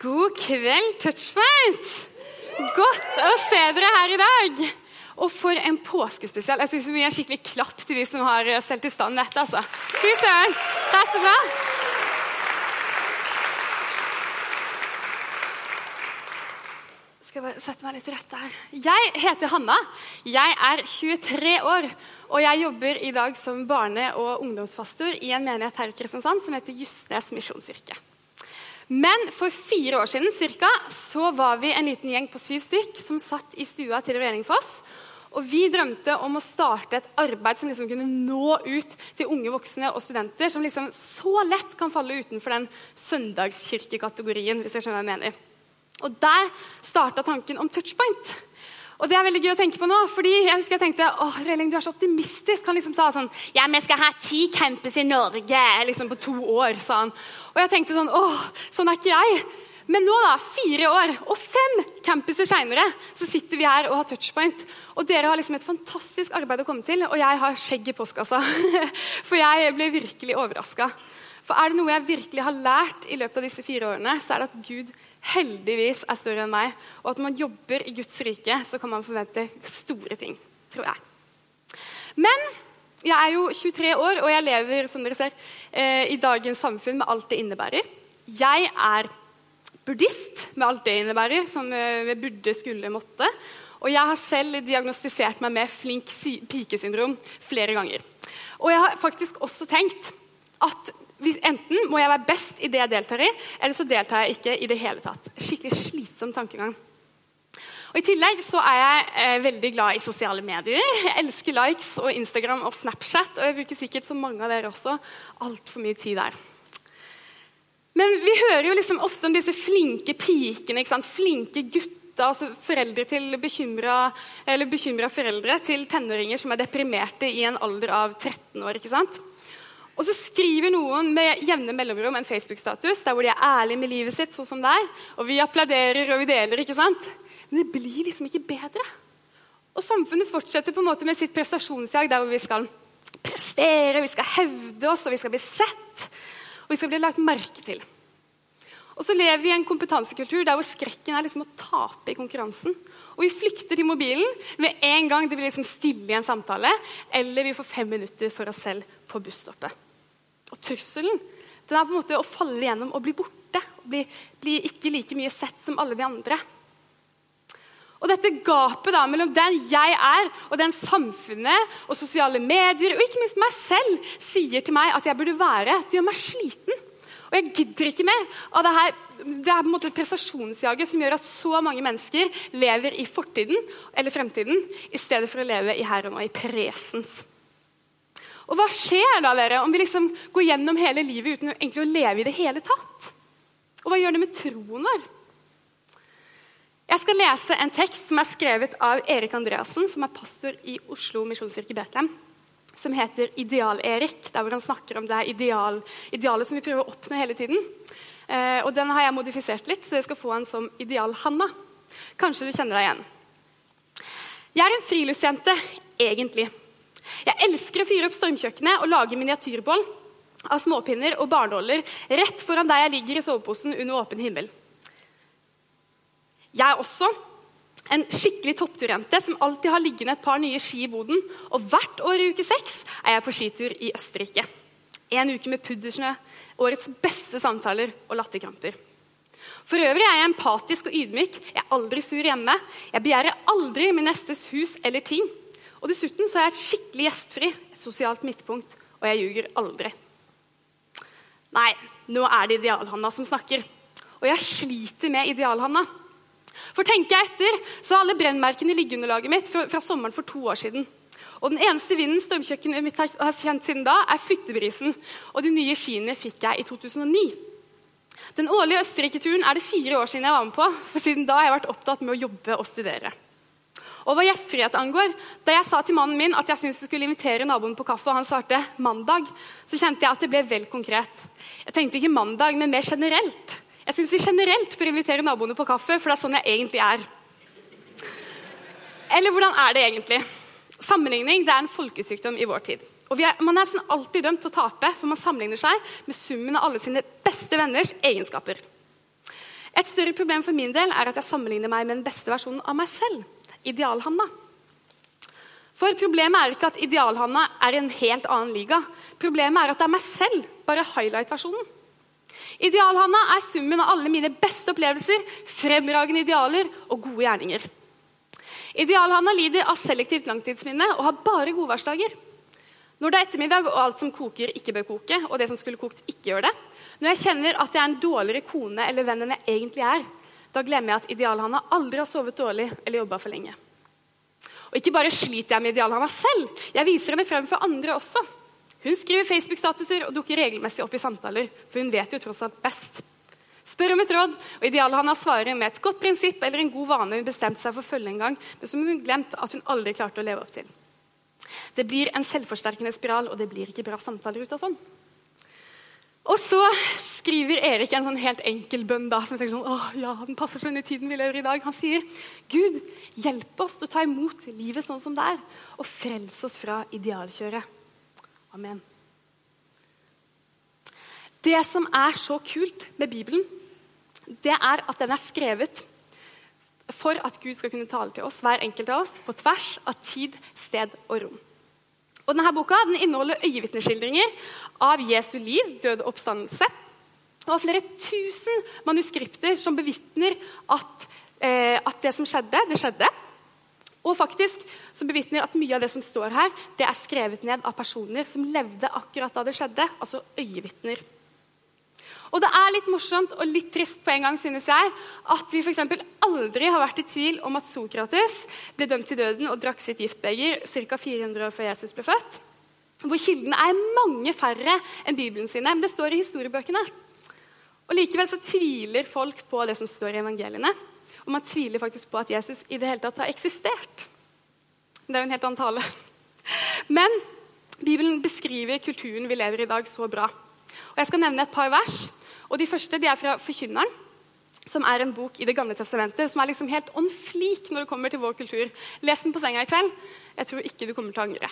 God kveld, Touchpoint! Godt å se dere her i dag. Og for en påskespesial. Jeg synes Vi en skikkelig klapp til de som har stelt i stand dette. altså. Fy søren, det er så bra. Skal jeg bare sette meg litt til rette her. Jeg heter Hanna. Jeg er 23 år, og jeg jobber i dag som barne- og ungdomspastor i en menighet her i Kristiansand som heter Justnes misjonskirke. Men for fire år siden cirka, så var vi en liten gjeng på syv stykk som satt i stua til Regjeringsfoss. Og vi drømte om å starte et arbeid som liksom kunne nå ut til unge voksne og studenter, som liksom så lett kan falle utenfor den søndagskirkekategorien. hvis jeg skjønner hva jeg mener. Og Der starta tanken om touchpoint. Og det er veldig gøy å tenke på nå, fordi jeg husker jeg tenkte åh, Reling, du er så optimistisk. Han liksom sa sånn Ja, vi skal ha ti campus i Norge liksom på to år, sa han. Og jeg tenkte sånn åh, sånn er ikke jeg. Men nå, da, fire år og fem campuser seinere, så sitter vi her og har touchpoint. Og dere har liksom et fantastisk arbeid å komme til, og jeg har skjegg i postkassa. For jeg ble virkelig overraska. For er det noe jeg virkelig har lært i løpet av disse fire årene, så er det at Gud heldigvis er større enn meg, og at man jobber i Guds rike, så kan man forvente store ting, tror jeg. Men jeg er jo 23 år, og jeg lever som dere ser, eh, i dagens samfunn med alt det innebærer. Jeg er buddhist med alt det innebærer, som eh, vi burde, skulle, måtte. Og jeg har selv diagnostisert meg med flink pikesyndrom flere ganger. Og jeg har faktisk også tenkt at enten må jeg være best i det jeg deltar i, eller så deltar jeg ikke i det hele tatt. Skikkelig slitsom tankegang. Og I tillegg så er jeg eh, veldig glad i sosiale medier. Jeg elsker likes og Instagram og Snapchat. Og jeg bruker sikkert som mange av dere også altfor mye tid der. Men vi hører jo liksom ofte om disse flinke pikene, flinke gutter, altså foreldre til bekymra foreldre til tenåringer som er deprimerte i en alder av 13 år. ikke sant? Og så skriver noen med jevne mellomrom en Facebook-status der hvor de er ærlige med livet sitt, sånn som deg, og vi applauderer og vi deler. ikke sant? Men det blir liksom ikke bedre. Og samfunnet fortsetter på en måte med sitt prestasjonsjag der hvor vi skal prestere, vi skal hevde oss, og vi skal bli sett, og vi skal bli lagt merke til. Og så lever vi i en kompetansekultur der hvor skrekken er liksom å tape i konkurransen. Og vi flykter til mobilen med en gang det blir liksom stille i en samtale, eller vi får fem minutter for oss selv på busstoppet. Og trusselen den er på en måte å falle gjennom og bli borte. og bli, bli ikke like mye sett som alle de andre. Og dette gapet da, mellom den jeg er, og den samfunnet og sosiale medier og ikke minst meg selv sier til meg at jeg burde være, det gjør meg sliten. Og jeg gidder ikke mer av det her det er på en måte prestasjonsjaget som gjør at så mange mennesker lever i fortiden eller fremtiden i stedet for å leve i her og nå, i presens. Og Hva skjer da dere, om vi liksom går gjennom hele livet uten egentlig å leve i det hele tatt? Og hva gjør det med troen vår? Jeg skal lese en tekst som er skrevet av Erik Andreassen, som er pastor i Oslo misjonskirke Betlehem som heter Ideal-Erik, der hvor han snakker om det ideal, idealet som vi prøver å oppnå hele tiden. Eh, og Den har jeg modifisert litt, så dere skal få han som Ideal-Hanna. Kanskje du kjenner deg igjen. Jeg er en friluftsjente, egentlig. Jeg elsker å fyre opp stormkjøkkenet og lage miniatyrboll av småpinner og barnåler rett foran der jeg ligger i soveposen under åpen himmel. Jeg er også en skikkelig toppturjente som alltid har liggende et par nye ski i boden. Og hvert år i uke seks er jeg på skitur i Østerrike. En uke med puddersnø, årets beste samtaler og latterkramper. For øvrig er jeg empatisk og ydmyk. Jeg er aldri sur hjemme. Jeg begjærer aldri min nestes hus eller ting. Og dessuten så er jeg et skikkelig gjestfri, sosialt midtpunkt, og jeg ljuger aldri. Nei, nå er det Idealhanna som snakker. Og jeg sliter med Idealhanna. For tenker jeg etter, så har alle brennmerkene i liggeunderlaget mitt fra, fra, sommeren for to år siden. Og den eneste vinden stormkjøkkenet mitt har kjent siden da, er flyttebrisen. Og de nye skiene fikk jeg i 2009. Den årlige Østerrike-turen er det fire år siden jeg var med på, for siden da har jeg vært opptatt med å jobbe og studere. Og hva gjestfrihet angår, Da jeg sa til mannen min at jeg syntes du skulle invitere naboen på kaffe, og han svarte mandag, så kjente jeg at det ble vel konkret. Jeg tenkte ikke mandag, men mer generelt. Jeg syns vi generelt bør invitere naboene på kaffe, for det er sånn jeg egentlig er. Eller hvordan er det egentlig? Sammenligning det er en folkesykdom i vår tid. Og er, Man er nesten alltid dømt til å tape, for man sammenligner seg med summen av alle sine beste venners egenskaper. Et større problem for min del er at jeg sammenligner meg med den beste versjonen av meg selv, Ideal-Hanna. For Problemet er ikke at Ideal-Hanna er en helt annen liga. Problemet er at det er meg selv, bare highlight-versjonen. Ideal-Hanna er summen av alle mine beste opplevelser, fremragende idealer og gode gjerninger. Ideal-Hanna lider av selektivt langtidsminne og har bare godværsdager. Når det er ettermiddag og alt som koker, ikke bør koke, og det som skulle kokt, ikke gjør det, når jeg kjenner at jeg er en dårligere kone eller venn enn jeg egentlig er, da glemmer jeg at Ideal-Hanna aldri har sovet dårlig eller jobba for lenge. Og ikke bare sliter jeg med Ideal-Hanna selv, jeg viser henne frem for andre også. Hun skriver Facebook-statuser og dukker regelmessig opp i samtaler, for hun vet jo tross alt best. Spør om et råd, og Ideal-Hanna svarer med et godt prinsipp eller en god vane hun bestemte seg for å følge en gang, men som hun glemt at hun aldri klarte å leve opp til. Det blir en selvforsterkende spiral, og det blir ikke bra samtaler ut av sånn. Og så skriver Erik en sånn helt enkel bønn da, som jeg tenker sånn, åh, ja, den passer sånn i tiden vi lever i dag. Han sier, Gud, hjelp oss til å ta imot livet sånn som det er, og frels oss fra idealkjøret. Amen. Det som er så kult med Bibelen, det er at den er skrevet for at Gud skal kunne tale til oss, hver enkelt av oss, på tvers av tid, sted og rom. Og denne boka den inneholder øyevitneskildringer av Jesu liv, døde oppstandelse, og flere tusen manuskripter som bevitner at, eh, at, det som skjedde, det skjedde. Og faktisk som bevitner at mye av det som står her, det er skrevet ned av personer som levde akkurat da det skjedde, altså øyevitner. Og det er litt morsomt og litt trist på en gang, synes jeg, at vi for aldri har vært i tvil om at Sokrates ble dømt til døden og drakk sitt giftbeger ca. 400 år før Jesus ble født. Hvor kildene er mange færre enn Bibelen sine. Men det står i historiebøkene. Og Likevel så tviler folk på det som står i evangeliene. Og man tviler faktisk på at Jesus i det hele tatt har eksistert. Det er jo en helt annen tale. Men Bibelen beskriver kulturen vi lever i i dag, så bra. Og Jeg skal nevne et par vers og De første de er fra Forkynneren, som er en bok i Det gamle testamentet som er liksom helt on fleak når det kommer til vår kultur. Les den på senga i kveld. Jeg tror ikke du kommer til å angre.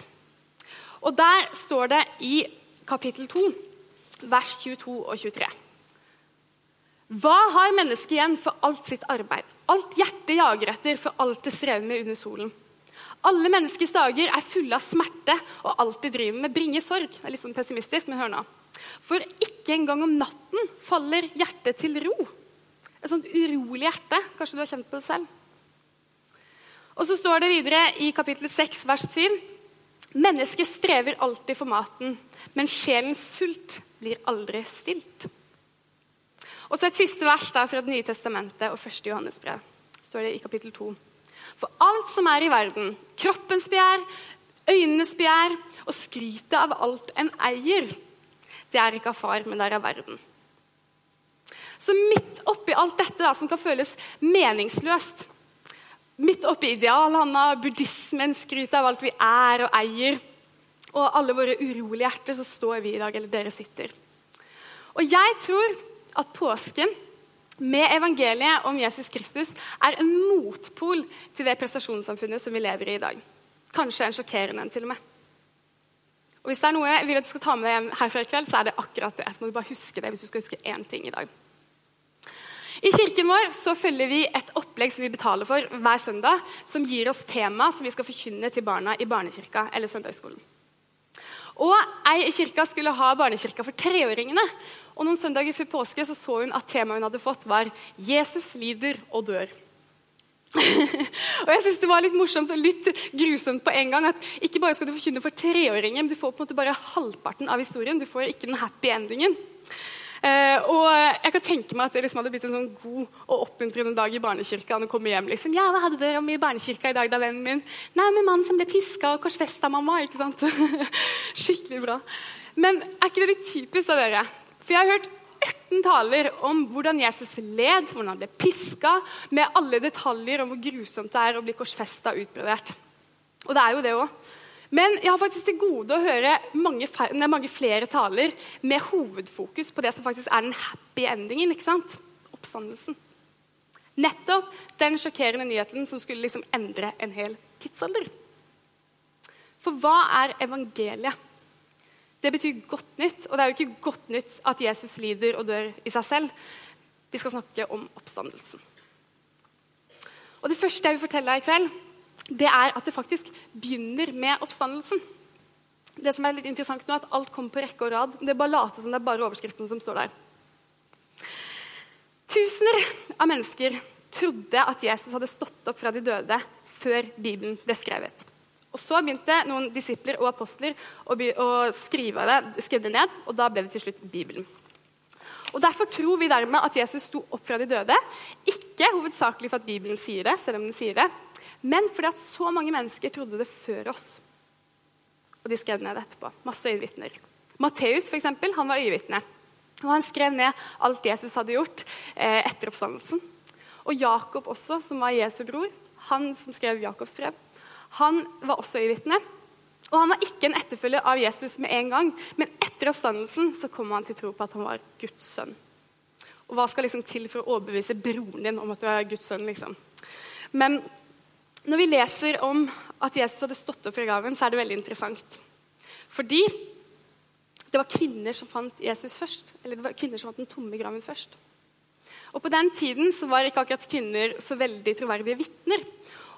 Og Der står det i kapittel 2, vers 22 og 23. Hva har mennesket igjen for alt sitt arbeid, alt hjertet jager etter, for alt det strever med under solen? Alle menneskets dager er fulle av smerte, og alt de driver med, bringer sorg. Det er litt sånn pessimistisk, men hør nå. For ikke engang om natten faller hjertet til ro. Et sånt urolig hjerte. Kanskje du har kjent på det selv? Og så står det videre i kapittel 6, vers 7. Mennesket strever alltid for maten, men sjelens sult blir aldri stilt. Og så et siste vers der fra Det nye testamentet og 1. Johannes brev. står det i kapittel 2. For alt som er i verden, kroppens begjær, øynenes begjær og skrytet av alt en eier, det er ikke av far, men det er av verden. Så midt oppi alt dette da, som kan føles meningsløst, midt oppi idealhanna, buddhismen, skrytet av alt vi er og eier, og alle våre urolige hjerter, så står vi i dag, eller dere sitter. Og jeg tror at påsken med evangeliet om Jesus Kristus er en motpol til det prestasjonssamfunnet som vi lever i i dag. Kanskje en sjokkerende en, til og med. Og Hvis det er noe jeg vil at du skal ta med hjem herfra i kveld, så er det akkurat det. Så må du bare huske det hvis du skal huske én ting i dag. I kirken vår så følger vi et opplegg som vi betaler for hver søndag, som gir oss tema som vi skal forkynne til barna i barnekirka eller søndagsskolen. Og Ei i kirka skulle ha barnekirka for treåringene. og Noen søndager før påske så, så hun at temaet hun hadde fått, var 'Jesus lider og dør'. og jeg synes Det var litt morsomt og litt grusomt på en gang. at Ikke bare skal du forkynne for treåringer, men du får på en måte bare halvparten av historien. Du får ikke den happy endingen. Uh, og jeg kan tenke meg at det liksom hadde blitt en sånn god og oppmuntrende dag i barnekirka. når komme hjem liksom, ja, hva hadde dere om i barnekirka i dag, da, vennen min? Nei, med mannen som ble piska og korsfesta mamma. ikke sant? Skikkelig bra. Men er ikke det litt typisk av dere? For jeg har hørt 18 taler om hvordan Jesus led, hvordan han ble piska, med alle detaljer om hvor grusomt det er å bli korsfesta og utbrodert. Og det er jo det òg. Men jeg har faktisk til gode å høre mange, mange, flere taler med hovedfokus på det som faktisk er den happy endingen. ikke sant? Oppstandelsen. Nettopp den sjokkerende nyheten som skulle liksom endre en hel tidsalder. For hva er evangeliet? Det betyr godt nytt. Og det er jo ikke godt nytt at Jesus lider og dør i seg selv. Vi skal snakke om oppstandelsen. Og Det første jeg vil fortelle deg i kveld, det er at det faktisk begynner med oppstandelsen. Det som er litt interessant nå, er at Alt kommer på rekke og rad. Det er bare late som det er bare overskriften som står der. Tusener av mennesker trodde at Jesus hadde stått opp fra de døde før Bibelen ble skrevet. Og Så begynte noen disipler og apostler å, å skrive, det, skrive, det, ned, og da ble det til slutt Bibelen. Og Derfor tror vi dermed at Jesus sto opp fra de døde. Ikke hovedsakelig for at Bibelen sier det, selv om den sier det, men fordi at så mange mennesker trodde det før oss. Og de skrev det ned etterpå. Masse øyevitner. Matteus for eksempel, han var øyevitne. Og han skrev ned alt Jesus hadde gjort eh, etter oppstandelsen. Og Jakob også, som var Jesu bror, han som skrev Jakobs brev, han var også øyevitne. Og han var ikke en etterfølger av Jesus med en gang, men etter oppstandelsen så kom han til tro på at han var Guds sønn. Og hva skal liksom til for å overbevise broren din om at du er Guds sønn? liksom? Men når vi leser om at Jesus hadde stått opp fra graven, så er det veldig interessant. Fordi det var kvinner som fant Jesus først. Eller det var kvinner som fant den tomme graven først. Og På den tiden så var ikke akkurat kvinner så veldig troverdige vitner.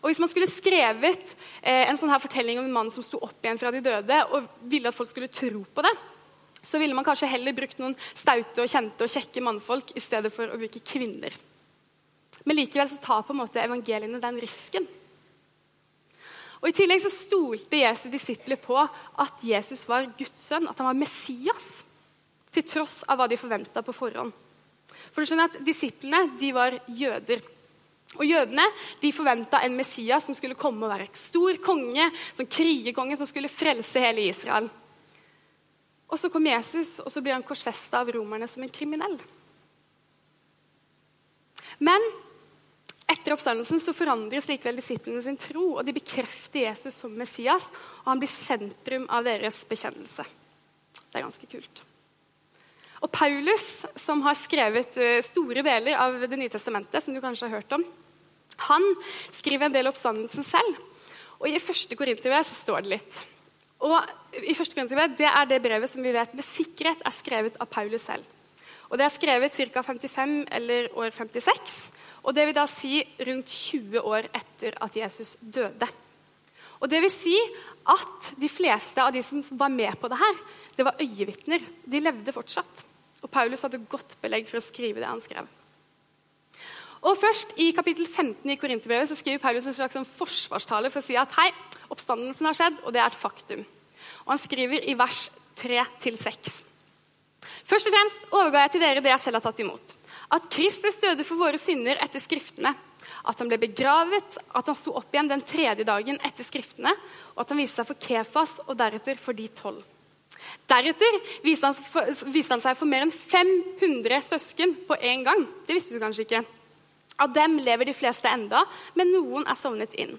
Og Hvis man skulle skrevet eh, en sånn her fortelling om en mann som sto opp igjen fra de døde, og ville at folk skulle tro på det, så ville man kanskje heller brukt noen staute og kjente og kjekke mannfolk i stedet for å bruke kvinner. Men likevel så tar på en måte evangeliene den risken. Og I tillegg så stolte Jesu disipler på at Jesus var Guds sønn, at han var Messias, til tross av hva de forventa på forhånd. For du skjønner at Disiplene de var jøder. Og Jødene de forventa en Messias som skulle komme og være en stor konge, som krigerkonge som skulle frelse hele Israel. Og Så kom Jesus, og så blir han korsfesta av romerne som en kriminell. Men etter oppstandelsen så forandres likevel disiplene sin tro, og de bekrefter Jesus som Messias, og han blir sentrum av deres bekjennelse. Det er ganske kult. Og Paulus, som har skrevet eh, store deler av Det nye testamentet, som du kanskje har hørt om, han skriver en del oppstandelsen selv. Og I første Korinterbrev står det litt. Og i første Korinterbrev, Det er det brevet som vi vet med sikkerhet er skrevet av Paulus selv. Og Det er skrevet ca. 55 eller år 56. Og det vil da si rundt 20 år etter at Jesus døde. Og det vil si at de fleste av de som var med på det her, det var øyevitner. De levde fortsatt. Og Paulus hadde godt belegg for å skrive det han skrev. Og først I kapittel 15 i Korinterbrevet skriver Paulus en slags sånn forsvarstale for å si at hei, oppstandelsen har skjedd, og det er et faktum. Og Han skriver i vers 3-6. Først og fremst overga jeg til dere det jeg selv har tatt imot. At Kristus døde for våre synder etter Skriftene. At han ble begravet, at han sto opp igjen den tredje dagen etter Skriftene, og at han viste seg for Kefas og deretter for de tolv. Deretter viste han, viste han, seg for mer enn 500 søsken på en gang. Det visste du kanskje ikke. Av dem lever de fleste enda, men noen er sovnet inn.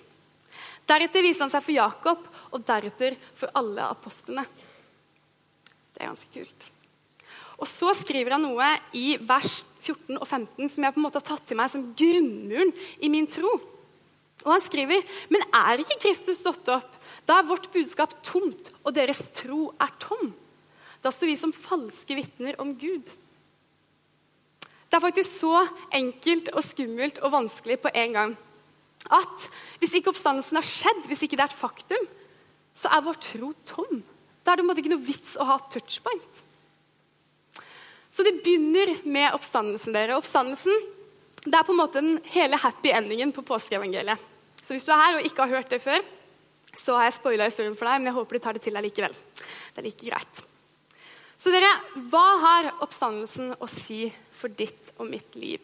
Deretter viste han seg for Jakob, og deretter for alle apostlene. Det er ganske kult. Og Så skriver han noe i vers 14 og 15 som jeg på en måte har tatt til meg som grunnmuren i min tro. Og Han skriver, men er ikke Kristus stått opp? Da er vårt budskap tomt, og deres tro er tom. Da står vi som falske vitner om Gud. Det er faktisk så enkelt og skummelt og vanskelig på en gang at hvis ikke oppstandelsen har skjedd, hvis ikke det er et faktum, så er vår tro tom. Da er det ikke noe vits å ha touchpoint. Så det begynner med oppstandelsen. dere. Oppstandelsen det er på en måte den hele happy endingen på påskeevangeliet. Så hvis du er her og ikke har hørt det før, så har jeg spoila historien for deg, men jeg håper du tar det til deg likevel. Det er like greit. Så dere, hva har oppstandelsen å si for ditt og mitt liv?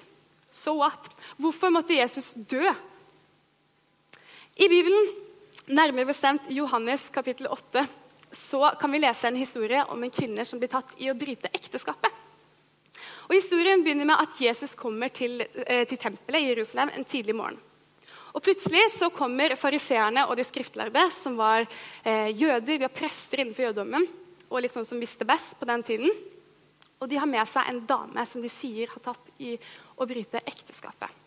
So what? Hvorfor måtte Jesus dø? I Bibelen, nærmere bestemt Johannes kapittel 8, så kan vi lese en historie om en kvinne som blir tatt i å bryte ekteskapet. Og Historien begynner med at Jesus kommer til, eh, til tempelet i Jerusalem en tidlig morgen. Og Plutselig så kommer fariseerne og de skriftlærde, som var eh, jøder, vi har prester innenfor jødedommen, og litt sånn som visste best på den tiden. Og de har med seg en dame som de sier har tatt i å bryte ekteskapet.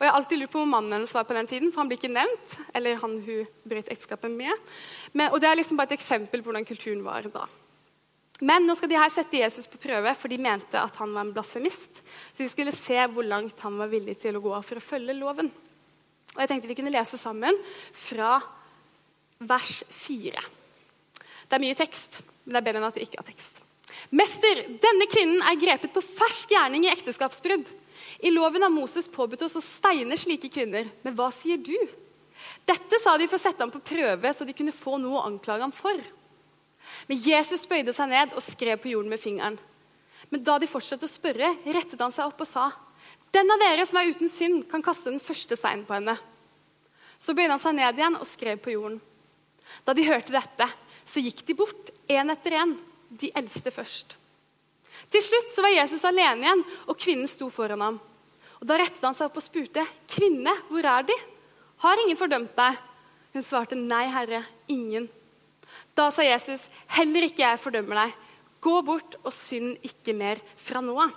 Og Jeg har alltid lurt på hvor mannen hennes var på den tiden, for han blir ikke nevnt. eller han hun brøt ekteskapet med. Men, og Det er liksom bare et eksempel på hvordan kulturen var da. Men nå skal de her sette Jesus på prøve, for de mente at han var en blasfemist. Så vi skulle se hvor langt han var villig til å gå for å følge loven. Og jeg tenkte vi kunne lese sammen fra vers 4. Det er mye tekst, men det er bedre enn at det ikke er tekst. Mester, denne kvinnen er grepet på fersk gjerning i ekteskapsbrudd. I loven har Moses påbudt oss å steine slike kvinner. Men hva sier du? Dette sa de for å sette ham på prøve, så de kunne få noe å anklage ham for. Men Jesus bøyde seg ned og skrev på jorden med fingeren. Men da de fortsatte å spørre, rettet han seg opp og sa, 'Den av dere som er uten synd, kan kaste den første steinen på henne.' Så bøyde han seg ned igjen og skrev på jorden. Da de hørte dette, så gikk de bort, én etter én, de eldste først. Til slutt var Jesus alene igjen, og kvinnen sto foran ham. Og Da rettet han seg opp og spurte, 'Kvinne, hvor er De? Har ingen fordømt deg?' Hun svarte, 'Nei, Herre, ingen.' Da sa Jesus, 'Heller ikke jeg fordømmer deg. Gå bort og synd ikke mer fra nå av.'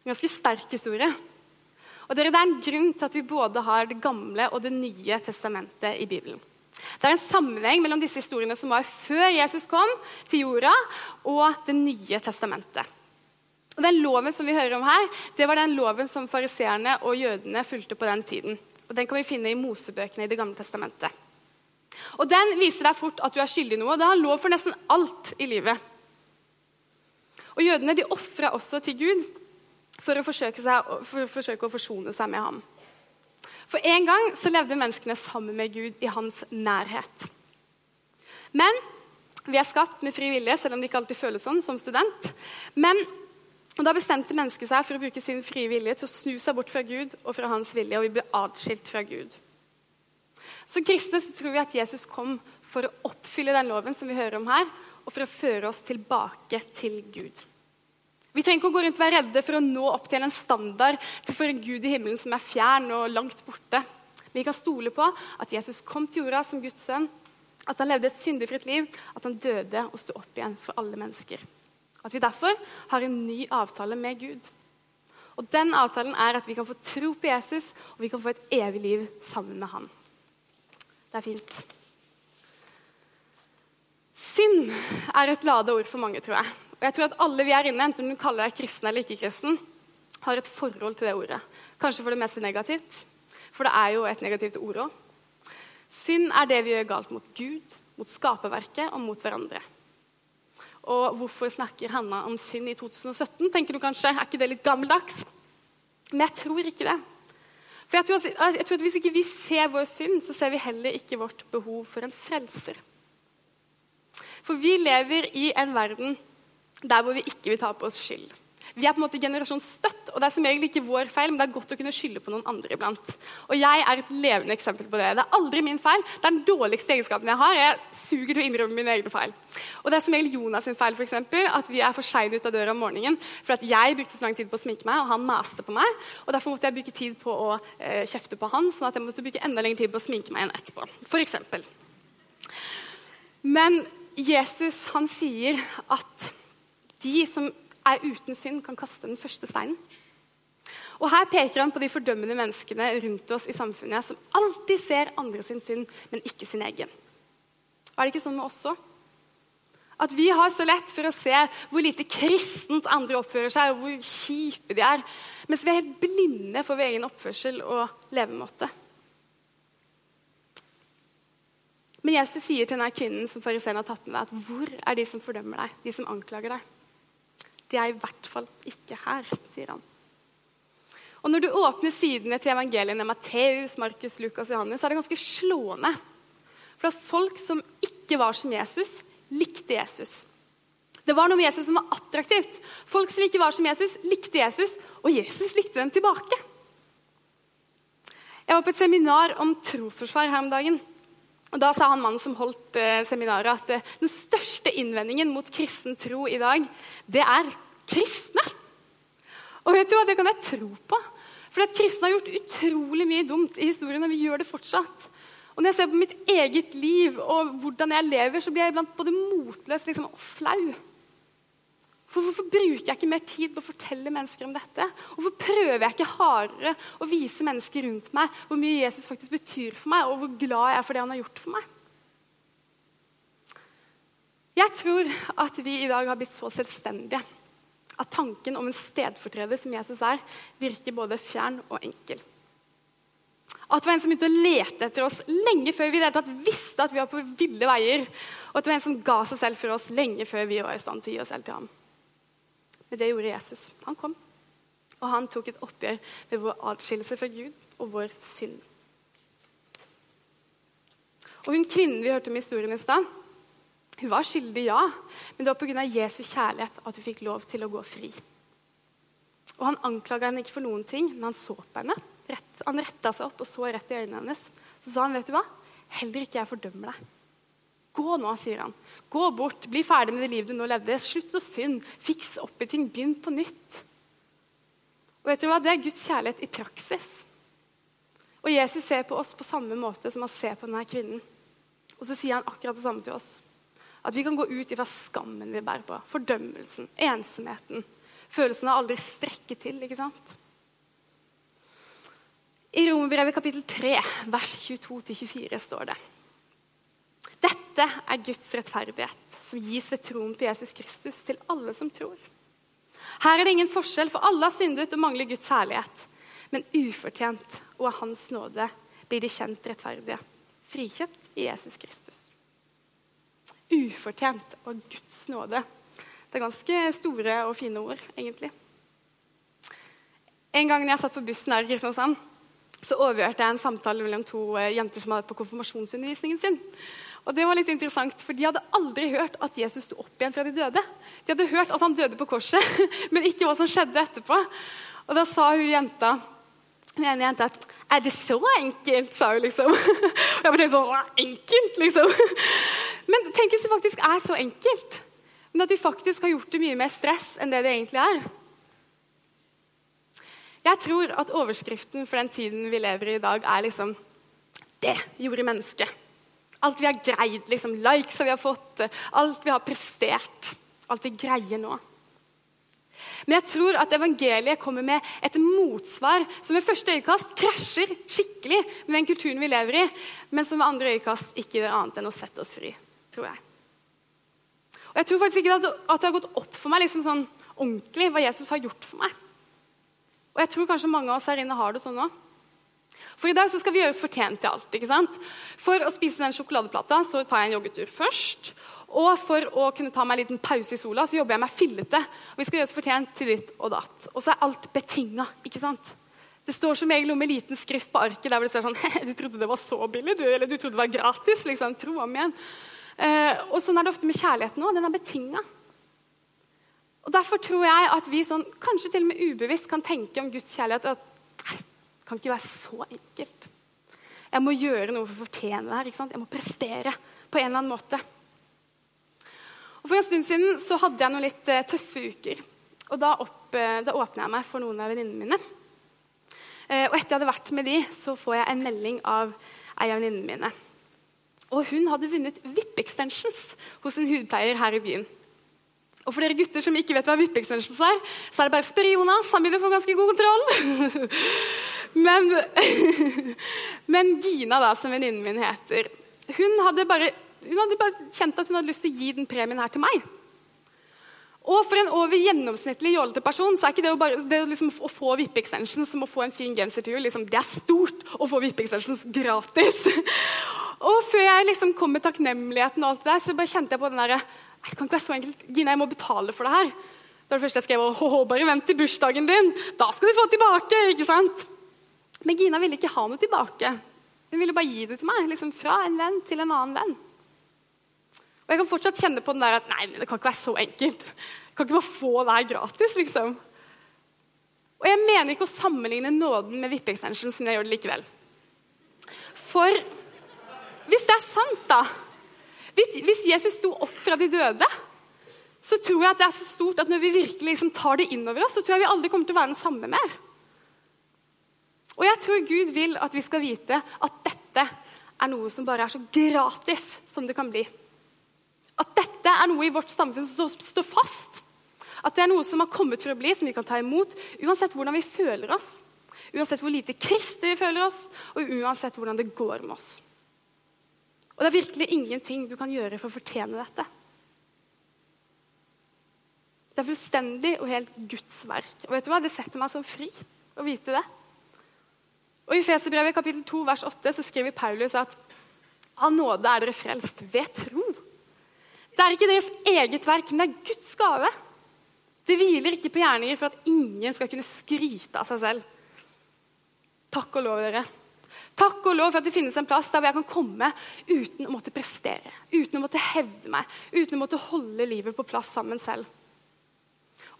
En ganske sterk historie. Og dere, Det er en grunn til at vi både har Det gamle og Det nye testamentet i Bibelen. Det er en sammenheng mellom disse historiene som var før Jesus kom til jorda, og Det nye testamentet. Og Den loven som vi hører om her, det var den loven som fariseerne og jødene fulgte på den tiden. Og Den kan vi finne i Mosebøkene i Det gamle testamentet. Og Den viser deg fort at du er skyldig i noe. Det har lov for nesten alt i livet. Og Jødene de ofra også til Gud for å, seg, for å forsøke å forsone seg med ham. For en gang så levde menneskene sammen med Gud i hans nærhet. Men vi er skapt med fri vilje, selv om det ikke alltid føles sånn som student. Men da bestemte mennesket seg for å bruke sin frie vilje til å snu seg bort fra Gud og fra hans vilje, og vi ble atskilt fra Gud. Som kristne så tror vi at Jesus kom for å oppfylle den loven som vi hører om her, og for å føre oss tilbake til Gud. Vi trenger ikke å gå rundt og være redde for å nå opp til en standard til for en Gud i himmelen som er fjern og langt borte. Vi kan stole på at Jesus kom til jorda som Guds sønn, at han levde et syndefritt liv, at han døde og sto opp igjen for alle mennesker. At vi derfor har en ny avtale med Gud. Og Den avtalen er at vi kan få tro på Jesus, og vi kan få et evig liv sammen med han. Det er fint. Synd er et lada ord for mange, tror jeg. Og jeg tror at alle vi er inne, enten du kaller deg kristen eller ikke kristen, har et forhold til det ordet. Kanskje for det meste negativt, for det er jo et negativt ord òg. Synd er det vi gjør galt mot Gud, mot skaperverket og mot hverandre. Og hvorfor snakker Hanna om synd i 2017, tenker du kanskje. Er ikke det litt gammeldags? Men jeg tror ikke det. For jeg tror, jeg tror, at Hvis ikke vi ser vår synd, så ser vi heller ikke vårt behov for en frelser. For vi lever i en verden der hvor vi ikke vil ta på oss skyld. Vi er på en måte generasjon støtt, og det er som regel ikke vår feil, men det er godt å kunne skylde på noen andre iblant. Og jeg er et levende eksempel på det. Det er aldri min feil. Det er den dårligste egenskapen jeg har. Jeg suger til å innrømme mine egne feil. Og det er som regel Jonas sin feil, eksempel, at vi er for seine ut av døra om morgenen. For at jeg brukte så lang tid på å sminke meg, og han maste på meg. Og derfor måtte jeg bruke tid på å eh, kjefte på han, sånn at jeg måtte bruke enda lengre tid på å sminke meg igjen etterpå. For. Men Jesus han sier at de som er uten synd, kan kaste den første steinen. Og Her peker han på de fordømmende menneskene rundt oss i samfunnet som alltid ser andre sin synd, men ikke sin egen. Er det ikke sånn med oss òg? At vi har så lett for å se hvor lite kristent andre oppfører seg, og hvor kjipe de er, mens vi er helt blinde for vår egen oppførsel og levemåte. Men Jesus sier til denne kvinnen som fariseeren har tatt med deg, at hvor er de som fordømmer deg, de som anklager deg? De er i hvert fall ikke her, sier han. Og Når du åpner sidene til evangeliene Matteus, Markus, Lukas og Johannes, så er det ganske slående. For at folk som ikke var som Jesus, likte Jesus. Det var noe med Jesus som var attraktivt. Folk som ikke var som Jesus, likte Jesus, og Jesus likte dem tilbake. Jeg var på et seminar om trosforsvar her om dagen. Og Da sa han mannen som holdt eh, seminaret, at eh, den største innvendingen mot kristen tro i dag, det er kristne. Og vet du hva, Det kan jeg tro på. For kristne har gjort utrolig mye dumt i historien, og vi gjør det fortsatt. Og Når jeg ser på mitt eget liv og hvordan jeg lever, så blir jeg iblant både motløs liksom, og flau. For Hvorfor bruker jeg ikke mer tid på å fortelle mennesker om dette? Hvorfor prøver jeg ikke hardere å vise mennesker rundt meg hvor mye Jesus faktisk betyr for meg, og hvor glad jeg er for det han har gjort for meg? Jeg tror at vi i dag har blitt så selvstendige at tanken om en stedfortreder som Jesus er, virker både fjern og enkel. At det var en som begynte å lete etter oss lenge før vi visste at vi var på ville veier. Og at det var en som ga seg selv for oss lenge før vi var i stand til å gi oss selv til ham. Men det gjorde Jesus. Han kom, og han tok et oppgjør med vår atskillelse fra Gud og vår synd. Og hun kvinnen vi hørte om historien i stad, hun var skyldig, ja, men det var pga. Jesu kjærlighet at hun fikk lov til å gå fri. Og Han anklaga henne ikke for noen ting, men han så på henne. Rett, han retta seg opp og så rett i øynene hennes. Så sa han, vet du hva? Heller ikke jeg fordømmer deg. Gå nå, sier han. Gå bort, bli ferdig med det livet du nå levde. Slutt å synde. Fiks opp i ting. Begynn på nytt. Og vet du hva? Det er Guds kjærlighet i praksis. Og Jesus ser på oss på samme måte som han ser på denne kvinnen. Og så sier han akkurat det samme til oss. At vi kan gå ut ifra skammen vi bærer på, fordømmelsen, ensomheten. Følelsen av aldri strekke til. ikke sant? I Romerbrevet kapittel 3, vers 22-24 står det Dette er Guds rettferdighet, som gis ved troen på Jesus Kristus til alle som tror. Her er det ingen forskjell, for alle har syndet og mangler Guds herlighet. Men ufortjent og av Hans nåde blir de kjent rettferdige, frikjøpt i Jesus Kristus ufortjent og Guds nåde. Det er ganske store og fine ord, egentlig. En gang jeg satt på bussen her i Kristiansand, så overhørte jeg en samtale mellom to eh, jenter som hadde på konfirmasjonsundervisningen sin. Og det var litt interessant, for De hadde aldri hørt at Jesus sto opp igjen fra de døde. De hadde hørt at han døde på korset, men ikke hva som skjedde etterpå. Og Da sa hun jenta den jenta at 'Er det så enkelt?' sa hun liksom. Og jeg tenkte sånn Enkelt, liksom. Men tenk hvis det faktisk er så enkelt. Men at vi faktisk har gjort det mye mer stress enn det det egentlig er. Jeg tror at overskriften for den tiden vi lever i i dag, er liksom Det gjorde mennesket. Alt vi har greid. liksom Likes vi har fått, alt vi har prestert. Alt vi greier nå. Men jeg tror at evangeliet kommer med et motsvar som ved første øyekast krasjer skikkelig med den kulturen vi lever i, men som ved andre øyekast ikke gjør annet enn å sette oss fri tror jeg. Og Jeg tror faktisk ikke at det har gått opp for meg liksom sånn ordentlig hva Jesus har gjort for meg. Og jeg tror kanskje mange av oss her inne har det sånn òg. For i dag så skal vi gjøre oss fortjent til alt. ikke sant? For å spise den sjokoladeplata så tar jeg en joggetur først. Og for å kunne ta meg en liten pause i sola så jobber jeg meg fillete. Og vi skal gjøre oss fortjent til ditt og datt. Og så er alt betinga. ikke sant? Det står som regel noe med liten skrift på arket der hvor det står sånn Du trodde det var så billig, du? Eller du trodde det var gratis? liksom, Tro om igjen. Eh, og sånn er det ofte med kjærligheten òg. Den er betinga. Og Derfor tror jeg at vi sånn, kanskje til og med ubevisst kan tenke om Guds kjærlighet at kan ikke være så enkelt. Jeg må gjøre noe for å fortjene det her. Jeg må prestere på en eller annen måte. Og For en stund siden så hadde jeg noen litt uh, tøffe uker. Og Da, opp, uh, da åpna jeg meg for noen av venninnene mine. Uh, og etter jeg hadde vært med de, så får jeg en melding av ei av venninnene mine. Og hun hadde vunnet VIP-extensions hos en hudpleier her i byen. Og for dere gutter som ikke vet hva VIP-extensions er, så er det bare å spørre Jonas. Han begynner å få ganske god kontroll. men, men, Gina, da, som venninnen min heter, hun hadde, bare, hun hadde bare kjent at hun hadde lyst til å gi den premien her til meg. Og for en over gjennomsnittlig jålete person så er ikke det å, bare, det liksom, å få VIP-extensions som å få en fin genser til jul. Liksom, det er stort å få VIP-extensions gratis. Og før jeg liksom kom med takknemligheten, og alt det der, så bare kjente jeg på den derre Det kan ikke være så enkelt. Gina, jeg må betale for det her. Det var det første jeg skrev. Å, bare vent til bursdagen din. Da skal du få tilbake. ikke sant? Men Gina ville ikke ha noe tilbake. Hun ville bare gi det til meg. liksom Fra en venn til en annen venn. Og jeg kan fortsatt kjenne på den der at nei, det kan ikke være så enkelt. Jeg kan ikke bare få det her gratis, liksom. Og jeg mener ikke å sammenligne nåden med VIP-extension, som jeg gjør det likevel. For hvis det er sant, da Hvis Jesus sto opp fra de døde, så tror jeg at det er så stort at når vi virkelig liksom tar det inn over oss, så tror jeg vi aldri kommer til å være den samme mer. Og jeg tror Gud vil at vi skal vite at dette er noe som bare er så gratis som det kan bli. At dette er noe i vårt samfunn som står fast. At det er noe som har kommet for å bli, som vi kan ta imot uansett hvordan vi føler oss. Uansett hvor lite kristne vi føler oss, og uansett hvordan det går med oss. Og det er virkelig ingenting du kan gjøre for å fortjene dette. Det er fullstendig og helt Guds verk. Og vet du hva? Det setter meg som fri å vite det. Og I Feserbrevet kapittel 2 vers 8 så skriver Paulus at av nåde er dere frelst ved tro. Det er ikke deres eget verk, men det er Guds gave. Det hviler ikke på gjerninger for at ingen skal kunne skryte av seg selv. Takk og lov, dere. Takk og lov for at det finnes en plass der jeg kan komme uten å måtte prestere, uten å måtte hevde meg, uten å måtte holde livet på plass sammen selv.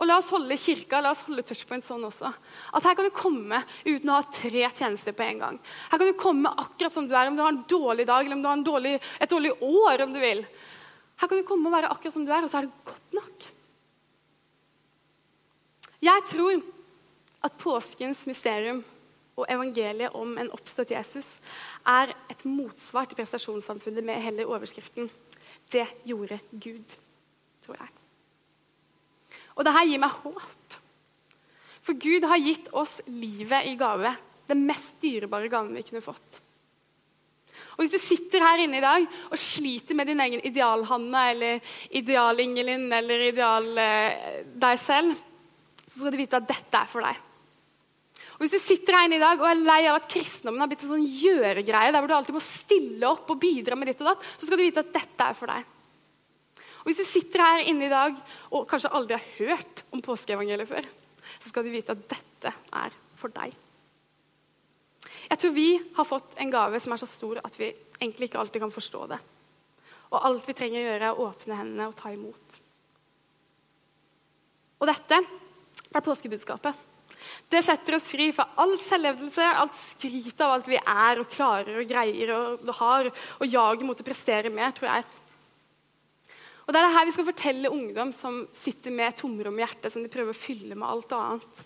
Og La oss holde kirka, la oss holde touchpoint sånn også. At Her kan du komme uten å ha tre tjenester på en gang. Her kan du komme akkurat som du er, om du har en dårlig dag eller om du har dårlig, et dårlig år. om du vil. Her kan du komme og være akkurat som du er, og så er det godt nok. Jeg tror at påskens mysterium og evangeliet om en oppstått Jesus er et motsvar til prestasjonssamfunnet med hele overskriften 'Det gjorde Gud', tror jeg. Og dette gir meg håp. For Gud har gitt oss livet i gave. Den mest dyrebare gaven vi kunne fått. Og Hvis du sitter her inne i dag og sliter med din egen ideal-Hanna eller ideal-Ingelin eller ideal eh, deg selv, så skal du vite at dette er for deg. Og Hvis du sitter her inne i dag og er lei av at kristendommen har blitt en sånn gjøregreie, der hvor du alltid må stille opp og bidra med ditt og datt, så skal du vite at dette er for deg. Og Hvis du sitter her inne i dag og kanskje aldri har hørt om påskeevangeliet før, så skal du vite at dette er for deg. Jeg tror vi har fått en gave som er så stor at vi egentlig ikke alltid kan forstå det. Og alt vi trenger å gjøre, er å åpne hendene og ta imot. Og dette er påskebudskapet. Det setter oss fri fra all selvhevdelse, alt skryt av alt vi er og klarer og greier og har, og jaget mot å prestere mer, tror jeg. Og Det er det her vi skal fortelle ungdom som sitter med tomrom i hjertet, som de prøver å fylle med alt annet.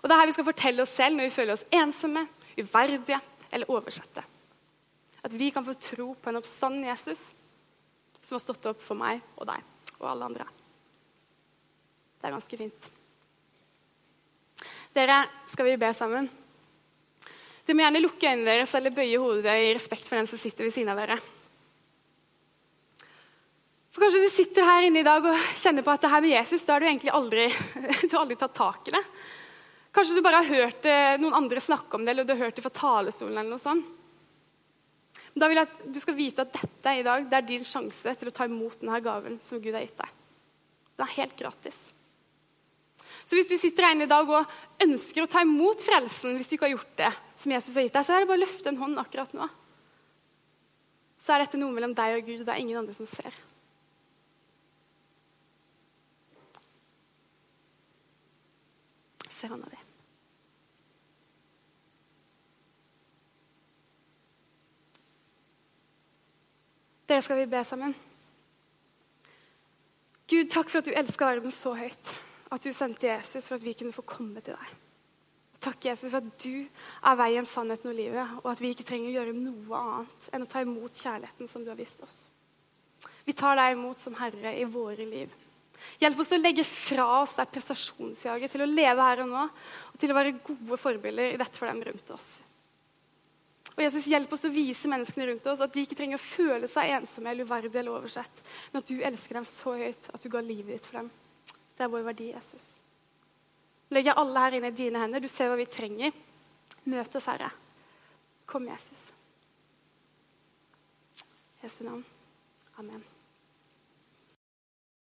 Og Det er her vi skal fortelle oss selv når vi føler oss ensomme, uverdige eller oversette. At vi kan få tro på en oppstanden Jesus som har stått opp for meg og deg og alle andre. Det er ganske fint. Dere, skal vi be sammen? Dere må gjerne lukke øynene deres eller bøye hodet i respekt for den som sitter ved siden av dere. For Kanskje du sitter her inne i dag og kjenner på at det her med Jesus, da har du egentlig aldri, du har aldri tatt tak i det. Kanskje du bare har hørt eh, noen andre snakke om det, eller du har hørt det fra talerstolen. eller noe sånt. Men da vil jeg at du skal vite at dette i dag, det er din sjanse til å ta imot denne gaven som Gud har gitt deg. Den er helt gratis. Så hvis du sitter her inne i dag og ønsker å ta imot frelsen, hvis du ikke har gjort det, som Jesus har gitt deg, så er det bare å løfte en hånd akkurat nå. Så er dette noe mellom deg og Gud, og det er ingen andre som ser. Se hånda di. Dere skal vi be sammen. Gud, takk for at du elsker verden så høyt at du sendte Jesus for at vi kunne få komme til deg. Takk, Jesus, for at du er veien, sannheten og livet, og at vi ikke trenger å gjøre noe annet enn å ta imot kjærligheten som du har vist oss. Vi tar deg imot som Herre i våre liv. Hjelp oss å legge fra oss det prestasjonsjaget, til å leve her og nå, og til å være gode forbilder i dette for dem rundt oss. Og Jesus, Hjelp oss å vise menneskene rundt oss at de ikke trenger å føle seg ensomme eller uverdige eller oversett, men at du elsker dem så høyt at du ga livet ditt for dem. Det er vår verdi, Jesus. Legger alle her inne i dine hender. Du ser hva vi trenger. Møt oss, Herre. Kom, Jesus. Jesu navn. Amen.